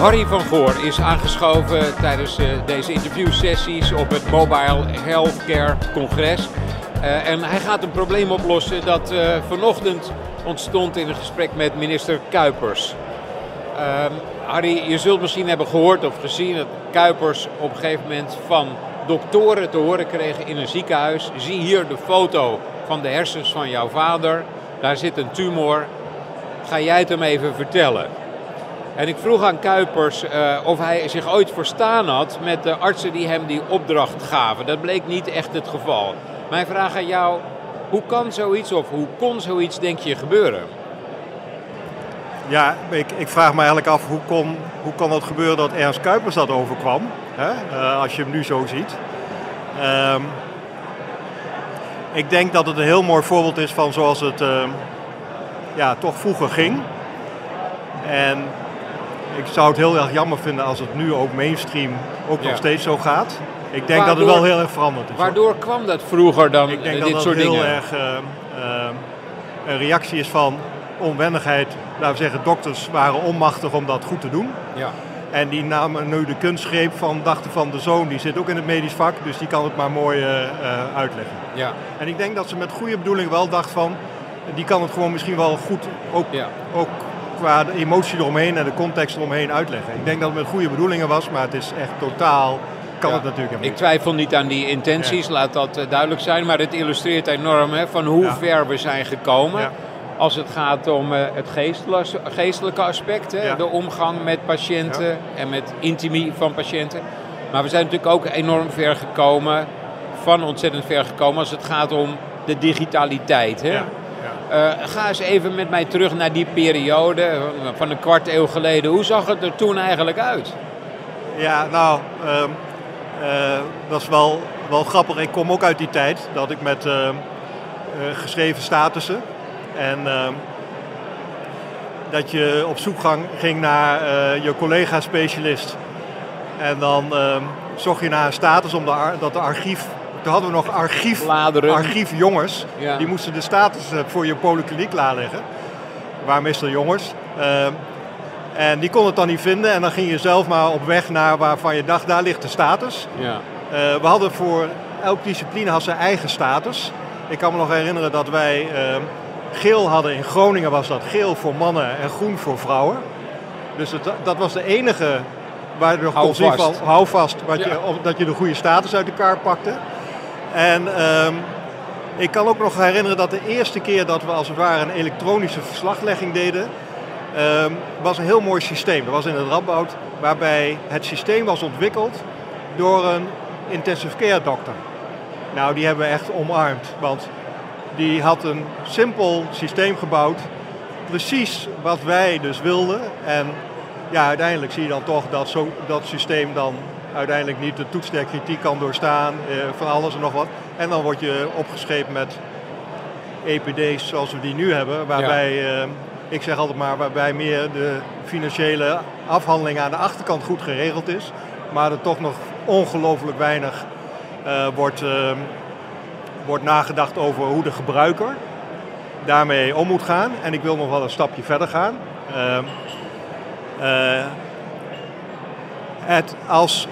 Harry van Goor is aangeschoven tijdens uh, deze interviewsessies op het Mobile Healthcare Congres. Uh, en hij gaat een probleem oplossen dat uh, vanochtend ontstond in een gesprek met minister Kuipers. Ehm, Harry, je zult misschien hebben gehoord of gezien dat Kuipers op een gegeven moment van doktoren te horen kreeg in een ziekenhuis. Zie hier de foto van de hersens van jouw vader. Daar zit een tumor. Ga jij het hem even vertellen? En ik vroeg aan Kuipers uh, of hij zich ooit verstaan had met de artsen die hem die opdracht gaven. Dat bleek niet echt het geval. Mijn vraag aan jou, hoe kan zoiets of hoe kon zoiets denk je gebeuren? Ja, ik, ik vraag me eigenlijk af hoe kon, hoe kon het gebeuren dat Ernst Kuipers dat overkwam. Hè? Uh, als je hem nu zo ziet. Um, ik denk dat het een heel mooi voorbeeld is van zoals het uh, ja, toch vroeger ging. En ik zou het heel erg jammer vinden als het nu ook mainstream ook ja. nog steeds zo gaat. Ik denk waardoor, dat het wel heel erg veranderd is. Waardoor hoor. kwam dat vroeger dan ik denk dit dat dat soort heel dingen? erg uh, uh, een reactie is van onwennigheid. Laten we zeggen, dokters waren onmachtig om dat goed te doen. Ja. En die namen nu de kunstgreep van, dachten van de zoon, die zit ook in het medisch vak, dus die kan het maar mooi uh, uitleggen. Ja. En ik denk dat ze met goede bedoeling wel dacht van, die kan het gewoon misschien wel goed, ook, ja. ook qua de emotie eromheen en de context eromheen uitleggen. Ik denk dat het met goede bedoelingen was, maar het is echt totaal, kan ja. het natuurlijk Ik twijfel niet aan die intenties, ja. laat dat uh, duidelijk zijn, maar het illustreert enorm hè, van hoe ver we zijn gekomen als het gaat om uh, het geestelijke aspect, hè, de omgang met patiënten en met intimie van patiënten. Maar we zijn natuurlijk ook enorm ver gekomen, van ontzettend ver gekomen als het gaat om de digitaliteit. Hè? Uh, ga eens even met mij terug naar die periode van een kwart eeuw geleden. Hoe zag het er toen eigenlijk uit? Ja, nou, um, uh, dat is wel, wel grappig. Ik kom ook uit die tijd dat ik met uh, geschreven statussen en ehm, dat je op zoek ging naar je collega-specialist. En dan ehm, zocht je naar een status om de dat de archief. Toen hadden we nog archief, Bladeren. archiefjongens. Ja. Die moesten de status uh, voor je polykliniek klaarleggen. Waar meestal jongens. Uh, en die kon het dan niet vinden. En dan ging je zelf maar op weg naar waarvan je dacht, daar ligt de status. Ja. Uh, we hadden voor elke discipline had zijn eigen status. Ik kan me nog herinneren dat wij ehm, geel hadden. In Groningen was dat geel voor mannen en groen voor vrouwen. Dus het, dat was de enige waar je nog hou kon van hou vast, wat Ja. je, of, dat je de goede status uit elkaar pakte. En ehm, ik kan ook nog herinneren dat de eerste keer dat we als het ware een elektronische verslaglegging deden, ehm, was een heel mooi systeem. Dat was in het Radboud, waarbij het systeem was ontwikkeld door een intensive care dokter. Nou, die hebben we echt omarmd, want die had een simpel systeem gebouwd, precies wat wij dus wilden. En ja, uiteindelijk zie je dan toch dat zo, dat systeem dan uiteindelijk niet de toets der kritiek kan doorstaan, eh, van alles en nog wat. En dan word je opgescheept met EPD's zoals we die nu hebben, waarbij, eh, ik zeg altijd maar, waarbij meer de financiële afhandeling aan de achterkant goed geregeld is, maar er toch nog ongelooflijk weinig eh, wordt, wordt nagedacht over hoe de gebruiker daarmee om moet gaan. En ik wil nog wel een stapje verder gaan. Uh, het als,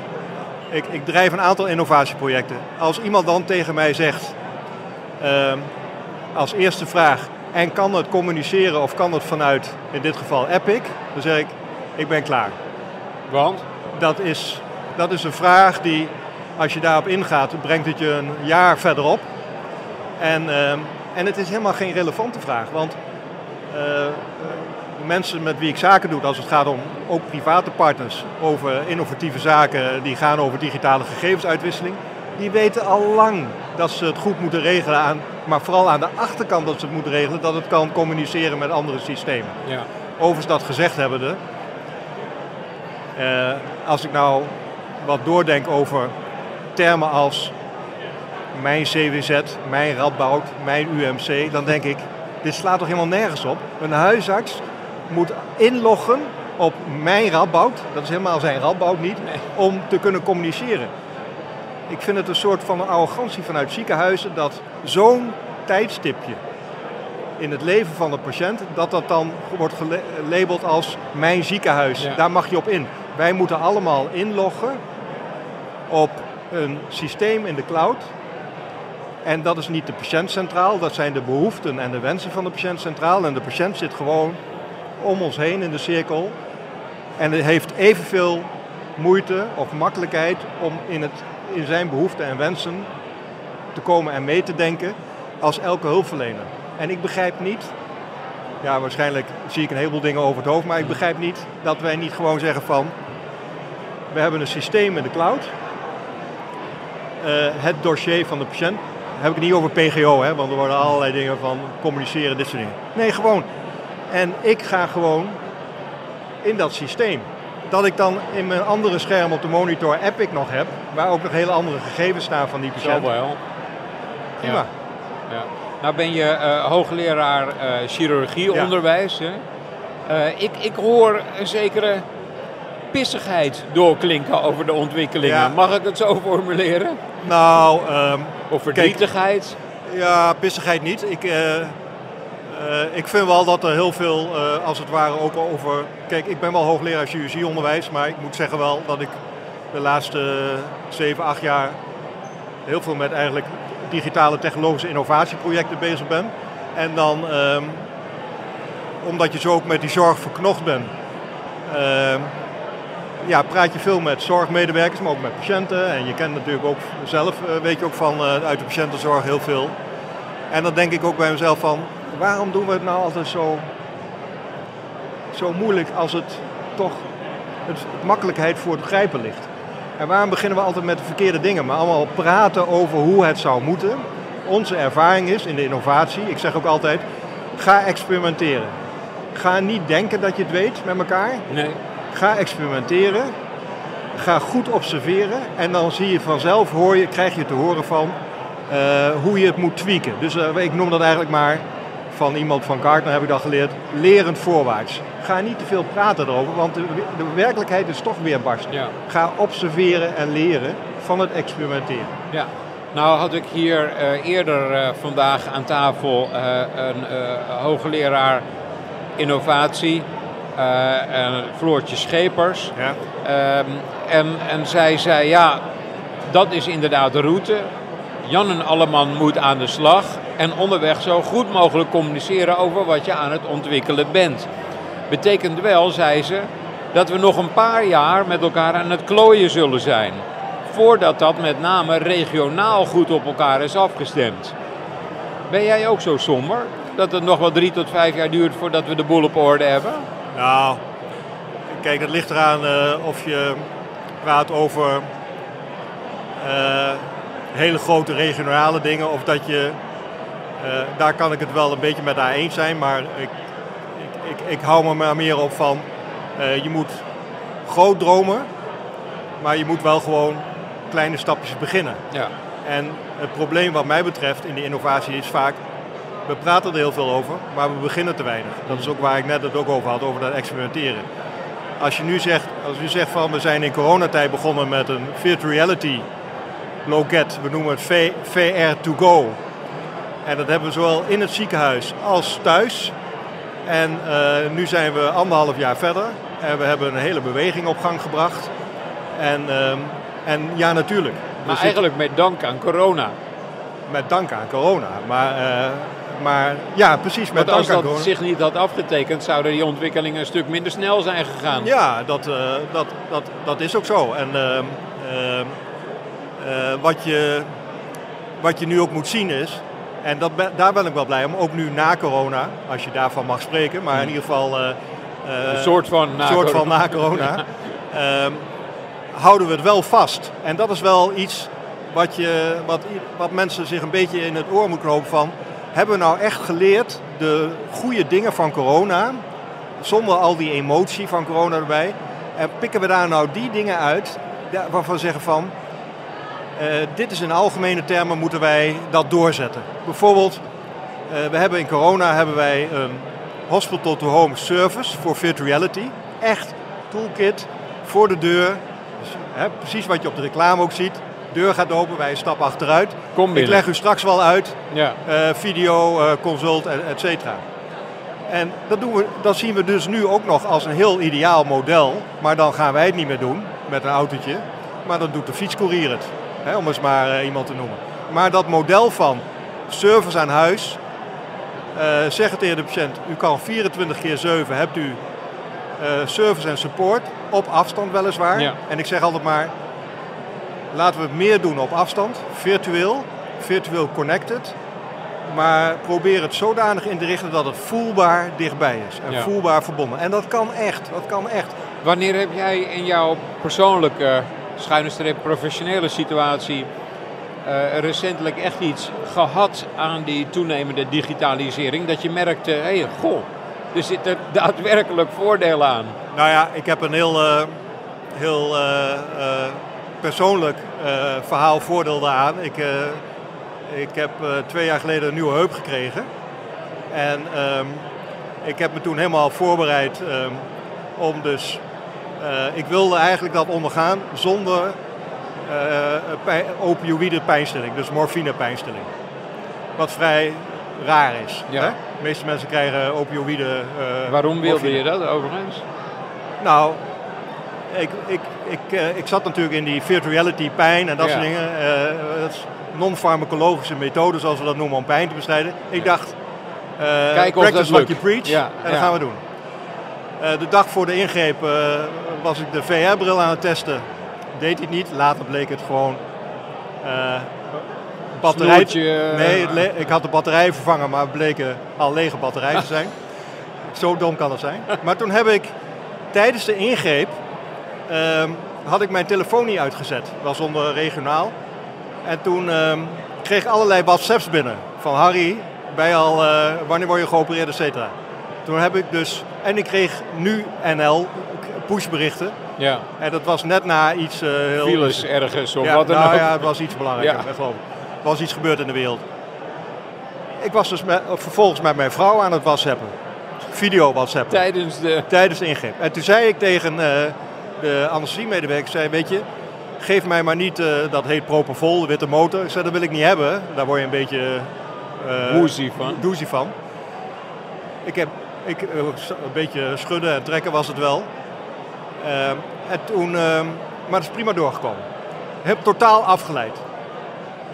ik, ik drijf een aantal innovatieprojecten. Als iemand dan tegen mij zegt, uh, als eerste vraag, en kan het communiceren of kan het vanuit, in dit geval Epic, dan zeg ik, ik ben klaar. Want? Dat is, dat is een vraag die, als je daarop ingaat, brengt het je een jaar verderop. En, uh, en het is helemaal geen relevante vraag, want uh, mensen met wie ik zaken doe, als het gaat om ook private partners, over innovatieve zaken die gaan over digitale gegevensuitwisseling, die weten al lang dat ze het goed moeten regelen, aan, maar vooral aan de achterkant dat ze het moeten regelen, dat het kan communiceren met andere systemen. Ja. Overigens dat gezegd hebbende, uh, als ik nou wat doordenk over termen als mijn CWZ, mijn Radboud, mijn UMC, dan denk ik, dit slaat toch helemaal nergens op. Een huisarts moet inloggen op mijn Radboud, dat is helemaal zijn Radboud niet, om te kunnen communiceren. Ik vind het een soort van arrogantie vanuit ziekenhuizen dat zo'n tijdstipje in het leven van de patiënt, dat dat dan wordt gelabeld als mijn ziekenhuis. Ja. Daar mag je op in. Wij moeten allemaal inloggen op een systeem in de cloud. En dat is niet de patiënt centraal, dat zijn de behoeften en de wensen van de patiënt centraal. En de patiënt zit gewoon om ons heen in de cirkel. En het heeft evenveel moeite of makkelijkheid om in, het, in zijn behoeften en wensen te komen en mee te denken als elke hulpverlener. En ik begrijp niet, ja waarschijnlijk zie ik een heleboel dingen over het hoofd, maar ik begrijp niet dat wij niet gewoon zeggen van, we hebben een systeem in de cloud. Eh, het dossier van de patiënt, heb ik het niet over PGO, hè, want er worden allerlei dingen van communiceren, dit soort dingen. Nee, gewoon. En ik ga gewoon in dat systeem. Dat ik dan in mijn andere scherm op de monitor Epic nog heb, waar ook nog hele andere gegevens staan van die Zo patiënt. wel. Prima. Ja. Ja. Nou ben je eh, hoogleraar eh, chirurgieonderwijs. Hè? Eh, ik, ik hoor een zekere pissigheid doorklinken over de ontwikkelingen. Ja. Mag ik het zo formuleren? Nou, ehm, Of verdrietigheid? ja, pissigheid niet. Ik, eh, ik vind wel dat er heel veel, eh, als het ware, ook over... Kijk, ik ben wel hoogleraar chirurgieonderwijs, maar ik moet zeggen wel dat ik de laatste 7, 8 jaar heel veel met eigenlijk digitale technologische innovatieprojecten bezig ben. En dan, ehm, omdat je zo ook met die zorg verknocht bent, ehm, ja, praat je veel met zorgmedewerkers, maar ook met patiënten. En je kent natuurlijk ook zelf, eh, weet je ook van uit de patiëntenzorg heel veel. En dan denk ik ook bij mezelf van, waarom doen we het nou altijd zo, zo moeilijk als het toch het, het makkelijkheid voor het begrijpen ligt? En waarom beginnen we altijd met de verkeerde dingen, maar allemaal praten over hoe het zou moeten? Onze ervaring is in de innovatie, ik zeg ook altijd, ga experimenteren. Ga niet denken dat je het weet met elkaar. Nee. Ga experimenteren. Ga goed observeren. En dan zie je vanzelf, hoor je, krijg je te horen van eh, hoe je het moet tweaken. Dus eh, ik noem dat eigenlijk maar van iemand van Gartner heb ik dat geleerd. Lerend voorwaarts. Ga niet te veel praten erover, want de, de werkelijkheid is toch weer barst. Ja. Ga observeren en leren van het experimenteren. Ja. Nou had ik hier eh, eerder eh, vandaag aan tafel eh, een eh, hoogleraar innovatie, eh, en Floortje Schepers. Ja. Ehm, en, en zij zei, ja, dat is inderdaad de route. Jan en Alleman moet aan de slag en onderweg zo goed mogelijk communiceren over wat je aan het ontwikkelen bent. Betekent wel, zei ze, dat we nog een paar jaar met elkaar aan het klooien zullen zijn. Voordat dat met name regionaal goed op elkaar is afgestemd. Ben jij ook zo somber? Dat het nog wel drie tot vijf jaar duurt voordat we de boel op orde hebben? Nou, kijk, het ligt eraan eh, of je praat over eh, hele grote regionale dingen of dat je, daar kan ik het wel een beetje met haar eens zijn, maar ik, ik, ik, ik hou me maar meer op van, eh, je moet groot dromen, maar je moet wel gewoon kleine stapjes beginnen. Ja. En het probleem wat mij betreft in de innovatie is vaak, we praten er heel veel over, maar we beginnen te weinig. Dat is ook waar ik net het ook over had, over dat experimenteren. Als je nu zegt, als je zegt van we zijn in coronatijd begonnen met een virtual reality loket, we noemen het VR to go. En dat hebben we zowel in het ziekenhuis als thuis. En eh, nu zijn we anderhalf jaar verder en we hebben een hele beweging op gang gebracht. En, ehm, en ja, natuurlijk. Maar eigenlijk met dank aan corona. met dank aan corona. Maar, eh, maar ja, precies, met Want als dat zich niet had afgetekend, zouden die ontwikkelingen een stuk minder snel zijn gegaan. Ja, dat, eh, dat, dat, dat is ook zo. En ehm, ehm, eh, wat, je, wat je nu ook moet zien is, en dat daar ben ik wel blij om, ook nu na corona, als je daarvan mag spreken, maar in ieder geval... eh, eh, Een soort van na soort van corona. na corona. ehm, houden we het wel vast. En dat is wel iets wat, je, wat, wat mensen zich een beetje in het oor moeten knopen van... Hebben we nou echt geleerd de goede dingen van corona, zonder al die emotie van corona erbij... En pikken we daar nou die dingen uit waarvan we zeggen van... eh, dit is in algemene termen moeten wij dat doorzetten. Bijvoorbeeld, eh, we hebben in corona hebben wij een hospital-to-home service voor virtual reality. Echt toolkit voor de deur. Dus, hè, precies wat je op de reclame ook ziet. Deur gaat open, wij stap achteruit. Kom Ik leg u straks wel uit, Ja. eh, video, consult, et et cetera. En dat, doen we, dat zien we dus nu ook nog als een heel ideaal model. Maar dan gaan wij het niet meer doen met een autootje. Maar dan doet de fietscourier het. Hè, om eens maar eh, iemand te noemen. Maar dat model van service aan huis. eh zeggen tegen de patiënt, u kan 24 keer 7 hebt u eh, service en support. Op afstand weliswaar. Ja. En ik zeg altijd maar, laten we het meer doen op afstand. Virtueel, virtueel connected. Maar probeer het zodanig in te richten dat het voelbaar dichtbij is. En Ja. voelbaar verbonden. En dat kan echt. Dat kan echt. Wanneer heb jij in jouw persoonlijke, schuine streep professionele situatie eh, recentelijk echt iets gehad aan die toenemende digitalisering? Dat je merkte, hé, hey, goh, er zitten daadwerkelijk voordelen aan. Nou ja, ik heb een heel, eh, heel eh, persoonlijk verhaal voordeel daaraan. Ik, ik heb twee jaar geleden een nieuwe heup gekregen. En ehm, ik heb me toen helemaal voorbereid ehm, om dus... eh, ik wilde eigenlijk dat ondergaan zonder eh pij- opioïde pijnstilling, dus morfine pijnstilling. Wat vrij raar is. Ja. Hè? De meeste mensen krijgen opioïde eh, Waarom wilde morfine. je dat overigens? Nou, ik, ik, ik, eh, ik zat natuurlijk in die virtual reality pijn en dat Ja. soort dingen. eh, dat is non-farmacologische methode, zoals we dat noemen, om pijn te bestrijden. Ik dacht, eh Kijk practice what you preach. Ja, en dat gaan we doen. Eh, de dag voor de ingreep eh, was ik de VR-bril aan het testen. Deed hij niet. Later bleek het gewoon eh batterij... Snoertje, nee, ik had de batterij vervangen, maar het bleken al lege batterijen te zijn. Zo dom kan het zijn. Maar toen heb ik tijdens de ingreep ehm, had ik mijn telefoon niet uitgezet. Dat was onder regionaal. En toen ehm, kreeg ik allerlei WhatsApps binnen. Van Harry, je al, wanneer word je geopereerd, et cetera. Toen heb ik dus, en ik kreeg nu NL pushberichten. Ja, En dat was net na iets eh heel... files ergens of ja, wat dan nou ook. ja, het was iets belangrijker, Ja. ik geloof ik. Er was iets gebeurd in de wereld. Ik was dus met, vervolgens met mijn vrouw aan het whatsappen. Video whatsappen. Tijdens de... Tijdens de ingreep. En toen zei ik tegen eh, de anesthesiemedewerker, zei, weet je, geef mij maar niet, eh, dat heet propofol, de witte motor. Ik zei, dat wil ik niet hebben. Daar word je een beetje... Woozy van. Doezie van. Ik heb ik, eh, een beetje schudden en trekken was het wel. Ehm, en toen, ehm, maar het is prima doorgekomen. Ik heb totaal afgeleid.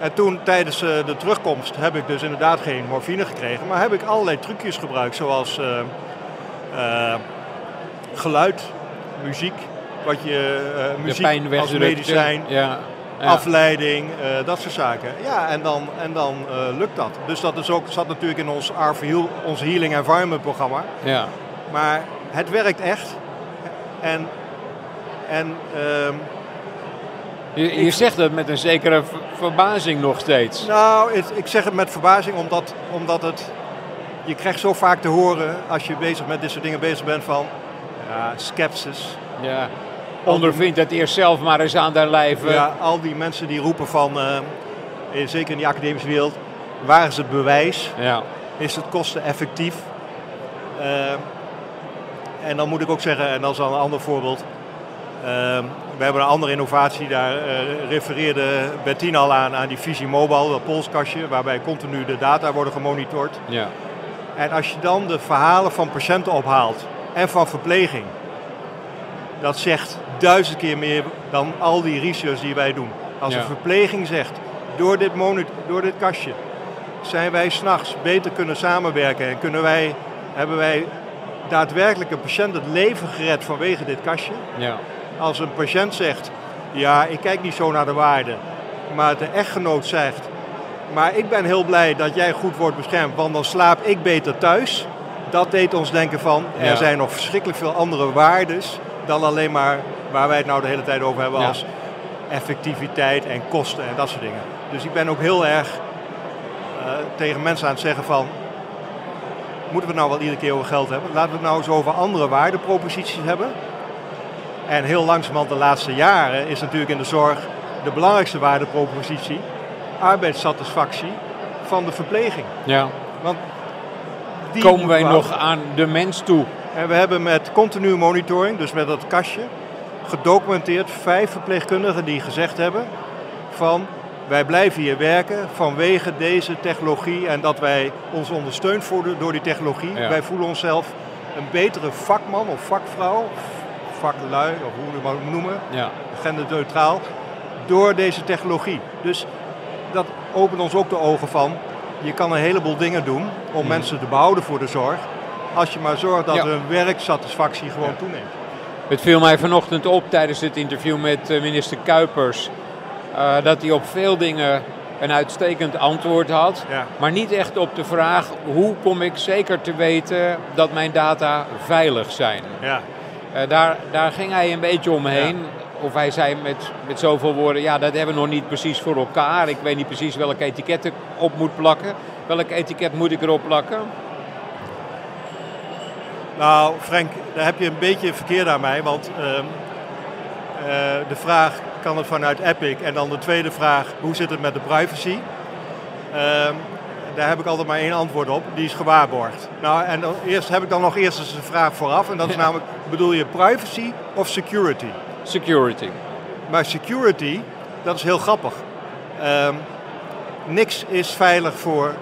En toen tijdens eh, de terugkomst heb ik dus inderdaad geen morfine gekregen, maar heb ik allerlei trucjes gebruikt, zoals eh, eh, geluid, muziek, wat je eh, muziek pijn als medicijn, Ja. Ja. afleiding, eh, dat soort zaken. Ja, en dan, en dan eh, lukt dat. Dus dat is ook, zat natuurlijk in ons RV, ons Healing Environment programma. ja. Maar het werkt echt. En, en ehm, Je, je zegt dat met een zekere ver- verbazing nog steeds. nou, het- ik zeg het met verbazing omdat, omdat het... Je krijgt zo vaak te horen als je bezig met dit soort dingen bezig bent van... Ja, skepsis. Ja. Ondervind het eerst zelf maar eens aan de lijve. Ja, al die mensen die roepen van, eh, eh, zeker in die academische wereld... Waar is het bewijs? Ja. Is het kosteneffectief? Ehm, en dan moet ik ook zeggen, en dat is al een ander voorbeeld. we hebben een andere innovatie, daar eh, refereerde Bettine al aan, aan die Visie Mobile, dat polskastje, waarbij continu de data worden gemonitord. Ja. En als je dan de verhalen van patiënten ophaalt en van verpleging, dat zegt duizend keer meer dan al die research die wij doen. Als Ja. een verpleging zegt, door dit, moni- door dit kastje zijn wij s'nachts beter kunnen samenwerken en kunnen wij, hebben wij daadwerkelijk een patiënt het leven gered vanwege dit kastje. Ja. Als een patiënt zegt, ja, ik kijk niet zo naar de waarde, maar de echtgenoot zegt, maar ik ben heel blij dat jij goed wordt beschermd, want dan slaap ik beter thuis. Dat deed ons denken van, Ja. er zijn nog verschrikkelijk veel andere waardes dan alleen maar waar wij het nou de hele tijd over hebben Ja. als effectiviteit en kosten en dat soort dingen. Dus ik ben ook heel erg eh, tegen mensen aan het zeggen van, moeten we het nou wel iedere keer over geld hebben? Laten we het nou eens over andere waardeproposities hebben. En heel langzamerhand de laatste jaren is natuurlijk in de zorg de belangrijkste waardepropositie arbeidssatisfactie van de verpleging. ja. Want die Komen wij nog aan de mens toe? En we hebben met continu monitoring, dus met dat kastje, gedocumenteerd vijf verpleegkundigen die gezegd hebben: van wij blijven hier werken vanwege deze technologie en dat wij ons ondersteund worden door die technologie. Ja. Wij voelen onszelf een betere vakman of vakvrouw, vaklui of hoe we het maar noemen, Ja. genderneutraal, door deze technologie. Dus dat opent ons ook de ogen van, je kan een heleboel dingen doen om mensen te behouden voor de zorg, als je maar zorgt dat Ja. hun werksatisfactie gewoon toeneemt. Het viel mij vanochtend op tijdens het interview met eh, minister Kuipers eh, dat hij op veel dingen een uitstekend antwoord had, Ja. maar niet echt op de vraag hoe kom ik zeker te weten dat mijn data veilig zijn. Ja. Eh, daar, daar ging hij een beetje omheen. Of hij zei met, met zoveel woorden, ja dat hebben we nog niet precies voor elkaar. Ik weet niet precies welk etiket ik op moet plakken. Welk etiket moet ik erop plakken? Nou, Frank, daar heb je een beetje verkeerd aan mij, want ehm, eh, de vraag kan het vanuit Epic en dan de tweede vraag, hoe zit het met de privacy? Ehm, daar heb ik altijd maar één antwoord op, die is gewaarborgd. Nou, en dan eerst heb ik dan nog eerst eens een vraag vooraf en dat is namelijk, bedoel je privacy of security? Security. Maar security, dat is heel grappig. Ehm, niks is veilig voor,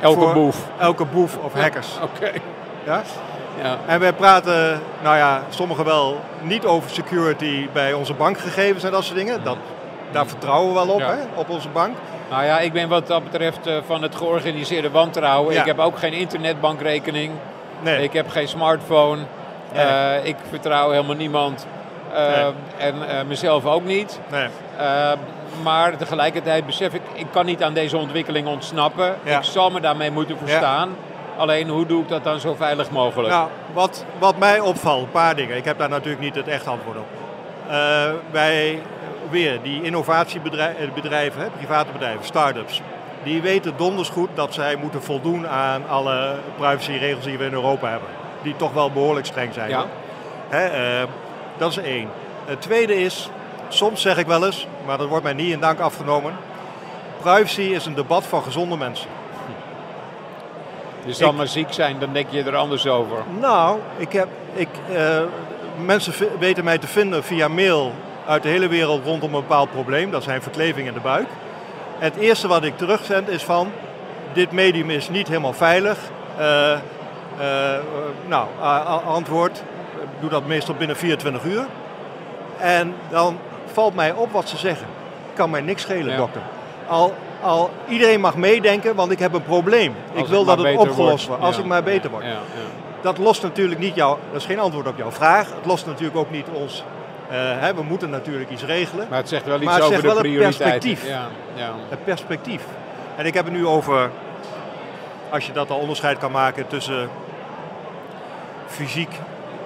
Elke voor boef. elke boef of hackers. Oké. Ja? Ja. En wij praten, nou ja, sommigen wel niet over security bij onze bankgegevens en dat soort dingen. Dat, daar vertrouwen we wel op, Ja. hè, op onze bank. Nou ja, ik ben wat dat betreft eh, van het georganiseerde wantrouwen. Ja. Ik heb ook geen internetbankrekening. Nee, Ik heb geen smartphone. Nee. Eh, ik vertrouw helemaal niemand. Eh, Nee. En mezelf ook niet. nee. Maar tegelijkertijd besef ik, ik kan niet aan deze ontwikkeling ontsnappen. Ja. Ik zal me daarmee moeten verstaan. Alleen hoe doe ik dat dan zo veilig mogelijk? Nou, wat, wat mij opvalt, een paar dingen. Ik heb daar natuurlijk niet het echt antwoord op. Eh, wij, weer, die innovatiebedrijven, hè, private bedrijven, start-ups, die weten donders goed dat zij moeten voldoen aan alle privacyregels die we in Europa hebben. Die toch wel behoorlijk streng zijn. Ja. Hè, eh, dat is één. Het tweede is, soms zeg ik wel eens, maar dat wordt mij niet in dank afgenomen. Privacy is een debat van gezonde mensen. Je zal ik- maar ziek zijn, dan denk je er anders over. Nou, ik heb, ik, eh, mensen weten mij te vinden via mail uit de hele wereld rondom een bepaald probleem. Dat zijn verklevingen in de buik. Het eerste wat ik terugzend is van, dit medium is niet helemaal veilig. Eh, eh, nou, antwoord, ik doe dat meestal binnen 24 uur. En dan valt mij op wat ze zeggen. Kan mij niks schelen, Ja. dokter. Al, al, iedereen mag meedenken, want ik heb een probleem. Als ik wil het dat het opgelost wordt. Als Ja, ik maar beter word. Ja, ja. Dat lost natuurlijk niet jouw, dat is geen antwoord op jouw vraag. Het lost natuurlijk ook niet ons, eh, hè, we moeten natuurlijk iets regelen. Maar het zegt wel iets Maar het over zegt de wel prioriteiten. perspectief. Ja, ja. Het perspectief. En ik heb het nu over, als je dat al onderscheid kan maken tussen fysiek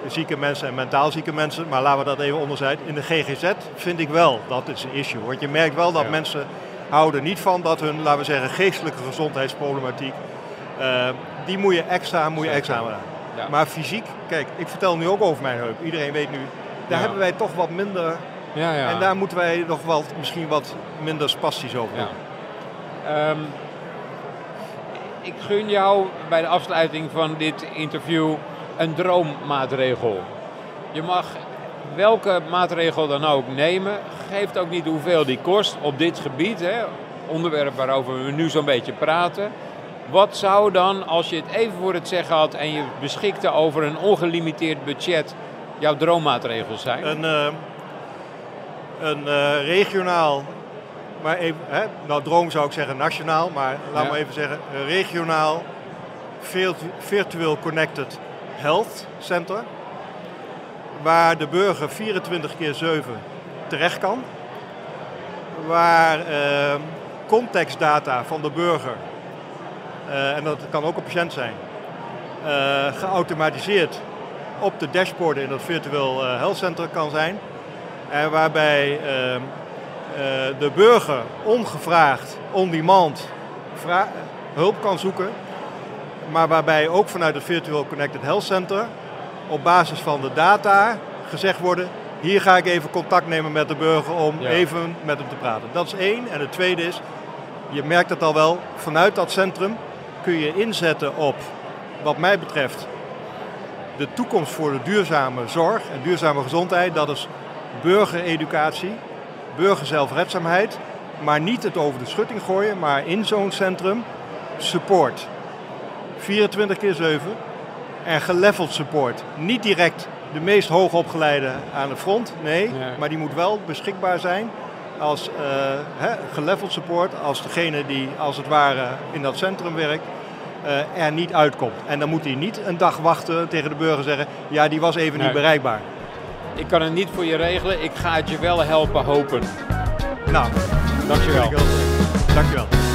zieke mensen en mentaal zieke mensen. Maar laten we dat even onderscheiden. In de GGZ vind ik wel dat is een issue. Want je merkt wel dat Ja. mensen houden niet van dat hun, laten we zeggen, geestelijke gezondheidsproblematiek. eh, die moet je extra, moet je extra aan. Ja. Maar fysiek, kijk, ik vertel nu ook over mijn heup. Iedereen weet nu, daar Ja. hebben wij toch wat minder. Ja, ja. En daar moeten wij nog wel misschien wat minder spastisch over Ja. doen. Ehm, ik gun jou bij de afsluiting van dit interview een droommaatregel. Je mag welke maatregel dan ook nemen. Geeft ook niet hoeveel die kost op dit gebied. Hè, onderwerp waarover we nu zo'n beetje praten. Wat zou dan, als je het even voor het zeggen had en je beschikte over een ongelimiteerd budget, jouw droommaatregel zijn? Een, eh, een eh, regionaal, maar even, hè, nou droom zou ik zeggen nationaal, maar laat Ja. me even zeggen, regionaal virtu- virtueel connected health center. Waar de burger 24 keer 7 terecht kan. Waar eh, contextdata van de burger, eh, en dat kan ook een patiënt zijn, eh, geautomatiseerd op de dashboarden in dat virtueel eh, health center kan zijn. En waarbij ehm, eh, de burger ongevraagd, on demand, vra- hulp kan zoeken. Maar waarbij ook vanuit het Virtual Connected Health Center op basis van de data gezegd worden, hier ga ik even contact nemen met de burger om Ja. even met hem te praten. Dat is één. En het tweede is, je merkt het al wel, vanuit dat centrum kun je inzetten op, wat mij betreft, de toekomst voor de duurzame zorg en duurzame gezondheid. Dat is burgereducatie, burgerzelfredzaamheid maar niet het over de schutting gooien, maar in zo'n centrum support. 24 keer 7 en geleveld support. Niet direct de meest hoogopgeleide aan de front, nee, maar die moet wel beschikbaar zijn als uh, geleveld support, als degene die als het ware in dat centrum werkt, uh, er niet uitkomt. En dan moet hij niet een dag wachten tegen de burger zeggen, ja die was even niet bereikbaar. Ik kan het niet voor je regelen, ik ga het je wel helpen hopen. Nou, dankjewel. Dankjewel.